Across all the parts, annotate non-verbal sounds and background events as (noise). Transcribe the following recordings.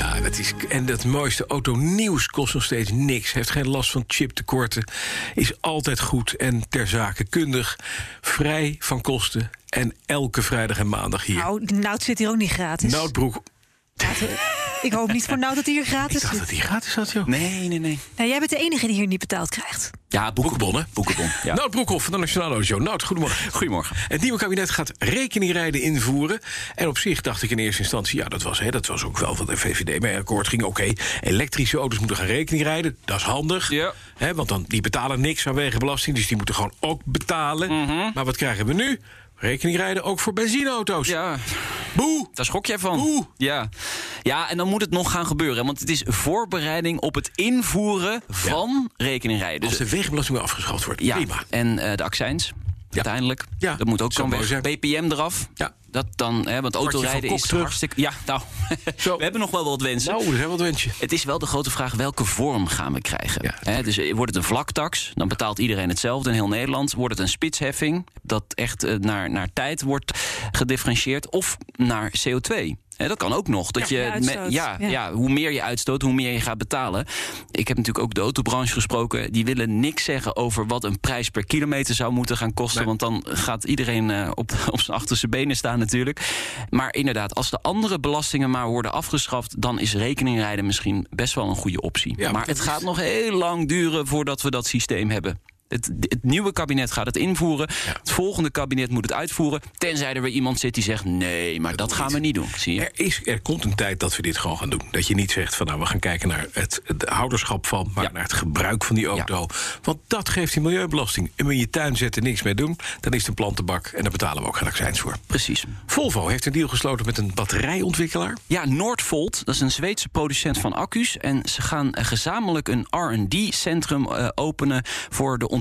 Ja, dat is, en dat mooiste autonieuws kost nog steeds niks. Heeft geen last van chiptekorten. Is altijd goed en ter zake kundig. Vrij van kosten. En elke vrijdag en maandag hier. Nou, Nout zit hier ook niet gratis. Noutbroek. Ik hoop niet voor Nout dat hij hier Ik gratis dacht zit. dat hij gratis had, joh. Nee, nee, nee. Nou, jij bent de enige die hier niet betaald krijgt. Ja, Boekenbon, hè? Boekenbon. (laughs) Ja. Nout Broekhoff van de Nationale Auto. Nout, goedemorgen. Goedemorgen. Het nieuwe kabinet gaat rekeningrijden invoeren. En op zich dacht ik in eerste instantie, ja, dat was, hè, dat was ook wel wat de VVD mee akkoord ging. Oké, elektrische auto's moeten gaan rekening rijden. Dat is handig. Ja. Hè, want dan, die betalen niks vanwege belasting. Dus die moeten gewoon ook betalen. Mhm. Maar wat krijgen we nu? Rekening rijden ook voor benzineauto's. Ja, Boe! daar schrok jij van. Oeh. Ja. ja, en dan moet het nog gaan gebeuren. Want het is voorbereiding op het invoeren van rekeningrijden. Als Dus, de wegenbelasting weer afgeschaft wordt. ja, Prima. en eh, de accijns. Uiteindelijk. Ja, dat moet ook zo weg. BPM eraf. Ja. Dat dan, hè, want autorijden is terug. hartstikke... Ja, nou, (laughs) Zo. we hebben nog wel wat wensen. Nou, is wel wat wensje. Het is wel de grote vraag welke vorm gaan we krijgen. Ja. Hè, dus eh, wordt het een vlaktax, dan betaalt iedereen hetzelfde in heel Nederland. Wordt het een spitsheffing, dat echt eh, naar, naar tijd wordt gedifferentieerd, of naar CO2. Dat kan ook nog. Dat Ja, je me- ja, Ja. ja. hoe meer je uitstoot, hoe meer je gaat betalen. Ik heb natuurlijk ook de autobranche gesproken. Die willen niks zeggen over wat een prijs per kilometer zou moeten gaan kosten. Nee. Want dan gaat iedereen eh, op, (laughs) op zijn achterste benen staan natuurlijk. Maar inderdaad, als de andere belastingen maar worden afgeschaft... dan is rekeningrijden misschien best wel een goede optie. Ja, maar het gaat nog heel lang duren voordat we dat systeem hebben. Het, het nieuwe kabinet gaat het invoeren. Het volgende kabinet moet het uitvoeren. Tenzij er weer iemand zit die zegt: nee, maar dat, gaan niet. we niet doen. Zie je? Er, is, er komt een tijd dat we dit gewoon gaan doen. Dat je niet zegt van nou, we gaan kijken naar het, het houderschap van, maar Ja. naar het gebruik van die auto. Want dat geeft die milieubelasting. En in je tuin zetten, niks mee doen, dan is het een plantenbak en daar betalen we ook geen accijns voor. Precies. Volvo heeft een deal gesloten met een batterijontwikkelaar. Ja, Noordvolt, dat is een Zweedse producent van accu's. En ze gaan eh, gezamenlijk een RD-centrum openen voor de ontwikkeling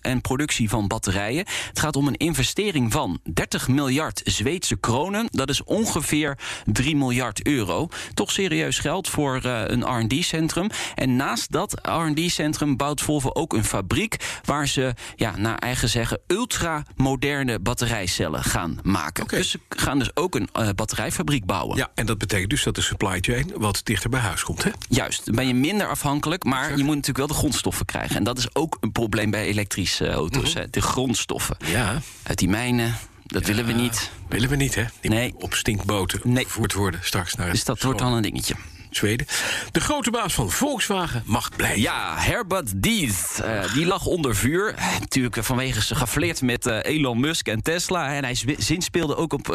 en productie van batterijen. Het gaat om een investering van 30 miljard Zweedse kronen. Dat is ongeveer 3 miljard euro. Toch serieus geld voor eh, een RD-centrum. En naast dat RD-centrum bouwt Volvo ook een fabriek waar ze, ja, naar eigen zeggen, ultra-moderne batterijcellen gaan maken. Dus ze gaan dus ook een eh, batterijfabriek bouwen. Ja, en dat betekent dus dat de supply chain wat dichter bij huis komt. Hè? Juist, dan ben je minder afhankelijk, maar je moet natuurlijk wel de grondstoffen krijgen. En dat is ook een probleem bij elektrische auto's, hè, de grondstoffen. Ja, Uit die mijnen, dat willen we niet. willen we niet, hè? Die Nee. op stinkboten Nee. vervoerd worden straks naar Dus dat wordt dan een dingetje. De grote baas van Volkswagen mag blijven. Ja, Herbert Dies, eh, die lag onder vuur. Eh, Natuurlijk eh, vanwege zijn gefleerd met Elon Musk en Tesla. En hij zinspeelde ook op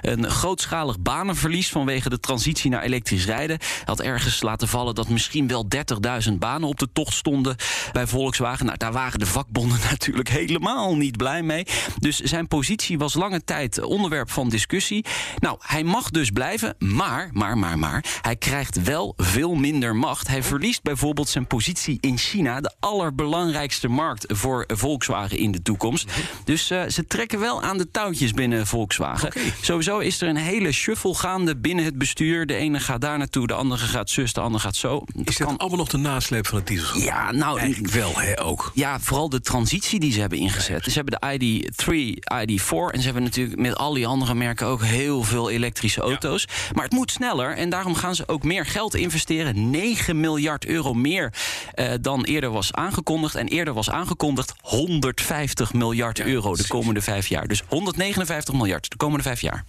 een grootschalig banenverlies... vanwege de transitie naar elektrisch rijden. Hij had ergens laten vallen dat misschien wel 30.000 banen op de tocht stonden bij Volkswagen. Nou, daar waren de vakbonden (laughs) natuurlijk helemaal niet blij mee. Dus zijn positie was lange tijd onderwerp van discussie. Nou, hij mag dus blijven, maar, maar, maar, maar... hij krijgt wel veel minder macht. Hij verliest bijvoorbeeld zijn positie in China... de allerbelangrijkste markt voor Volkswagen in de toekomst. Dus eh, ze trekken wel aan de touwtjes binnen Volkswagen. Sowieso is er een hele shuffle gaande binnen het bestuur. De ene gaat daar naartoe, de andere gaat zus, de andere gaat zo. Is dat allemaal nog de nasleep van het diesel? Ja, nou, Eigenlijk wel, hè, ook. ja, vooral de transitie die ze hebben ingezet. Ze hebben de ID3, ID4 en ze hebben natuurlijk met al die andere merken ook heel veel elektrische auto's. Maar het moet sneller en daarom gaan ze ook meer geld investeren. 9 miljard euro meer eh, dan eerder was aangekondigd. En eerder was aangekondigd 150 miljard euro de komende vijf jaar. Dus 159 miljard de komende vijf jaar.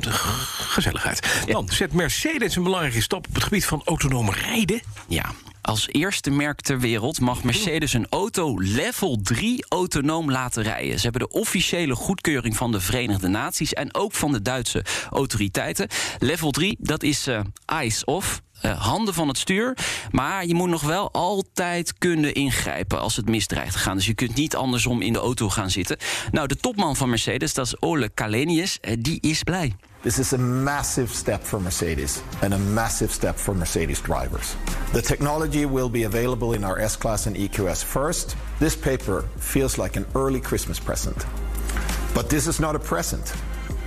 De gezelligheid. Dan zet Mercedes een belangrijke stap op het gebied van autonome rijden. Ja. Als eerste merk ter wereld mag Mercedes een auto level 3 autonoom laten rijden. Ze hebben de officiële goedkeuring van de Verenigde Naties en ook van de Duitse autoriteiten. Level 3, dat is eh eyes off. eh, handen van het stuur. Maar je moet nog wel altijd kunnen ingrijpen als het misdreigt te gaan. Dus je kunt niet andersom in de auto gaan zitten. Nou, de topman van Mercedes, dat is Ole Kalenius, eh, die is blij. This is a massive step for Mercedes and a massive step for Mercedes drivers. The technology will be available in our S Class and EQS first. This paper feels like an early Christmas present. But this is not a present.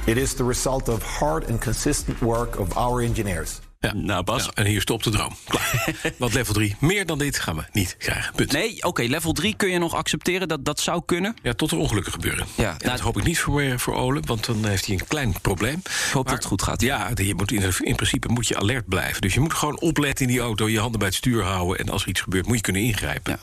It is the result of hard and consistent work of our engineers. Ja. Nou, Bas. En hier stopt de droom. Klaar. (laughs) Want level 3, meer dan dit gaan we niet krijgen. Punt. Nee, oké, level 3 kun je nog accepteren. Dat, dat zou kunnen. Ja, tot er ongelukken gebeuren. Ja, En nou- dat hoop ik niet voor, eh, voor Ole, want dan heeft hij een klein probleem. Ik hoop dat het goed gaat. Ja, je moet in, in principe moet je alert blijven. Dus je moet gewoon opletten in die auto, je handen bij het stuur houden... en als er iets gebeurt, moet je kunnen ingrijpen.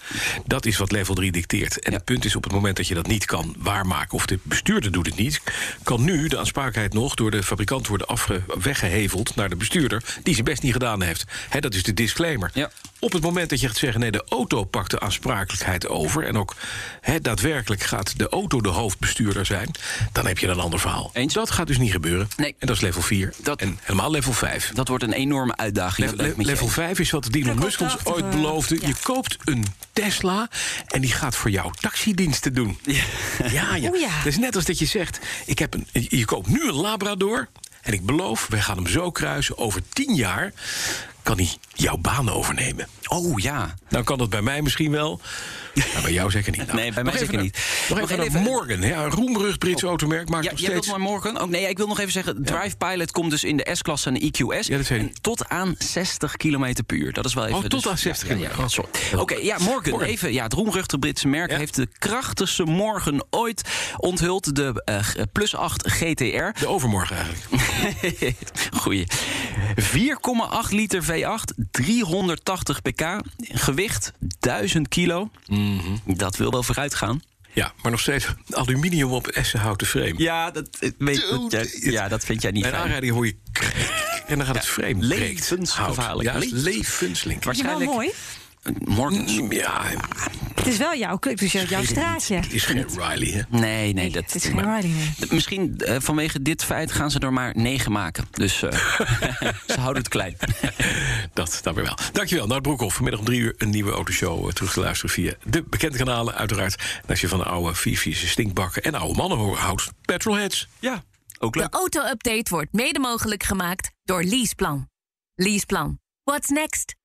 Dat is wat level 3 dicteert. En het punt is, op het moment dat je dat niet kan waarmaken... of de bestuurder doet het niet... kan nu de aansprakelijkheid nog door de fabrikant worden afge, weggeheveld... naar de bestuurder, die zijn best niet gedaan heeft. Hè, dat is de disclaimer. Ja. Op het moment dat je gaat zeggen... nee, de auto pakt de aansprakelijkheid over... en ook hè, daadwerkelijk gaat de auto de hoofdbestuurder zijn... dan heb je een ander verhaal. Eens. Dat gaat dus niet gebeuren. Nee. En dat is level 4. Dat- En helemaal level 5. Dat wordt een enorme uitdaging. Level, dat ben ik met je level eens. 5 is wat Elon Musk ons ooit eh, beloofde. ja. Je koopt een Tesla en die gaat voor jou taxidiensten doen. Ja, ja. O ja. Dat is net als dat je zegt, ik heb een, je koopt nu een Labrador... en ik beloof, wij gaan hem zo kruisen, over 10 jaar... kan hij jouw baan overnemen. Oh ja. Nou kan dat bij mij misschien wel. Maar (laughs) bij jou zeker niet. Nou, Nee, bij mij zeker naar- niet. Nog Nog even, Morgan. Ja, een roemrucht Brits automerk maakt Ja, nog jij steeds... wilt maar morgen. Oh, nee, ik wil nog even zeggen: Drive Pilot komt dus in de S-klasse en de EQS. Ja, dat tot aan 60 km per uur. Dat is wel even. Oh, tot dus- aan 60 ja, sorry. Oh. Oké, ja, Morgan. Morgan. Even, ja, het roemruchte Britse merk heeft de krachtigste morgen ooit onthuld. De eh, Plus 8 GTR. De overmorgen eigenlijk. (laughs) Goeie. 4,8 liter V8, 380 pk, gewicht 1000 kilo. Mhm. Dat wil wel vooruit gaan. Ja, maar nog steeds aluminium op essenhouten frame. Ja, dat, eh, weet, dat, jij- ja, dat vind jij niet En fijn. aanrijding hoor je... En dan gaat het frame levensgevaarlijk. Ja, levenslink. Is je wel Waarschijnlijk- mooi? Morgens. Mm, Ja, Het is wel jouw, dus jouw, jouw straatje. het is geen Riley, hè? Nee, nee, dat het is geen Riley meer. Misschien eh, vanwege dit feit gaan ze er maar negen maken. Dus eh, (laughs) (laughs) ze houden het klein. (laughs) Dat dan weer wel. Dankjewel. Nout Broekhoff. Vanmiddag om drie uur een nieuwe autoshow eh, terug te luisteren via de bekende kanalen uiteraard. En als je van de oude vieze stinkbakken en oude mannen houdt, petrolheads. Ja, ook De auto-update wordt mede mogelijk gemaakt door Leaseplan. Leaseplan. What's next?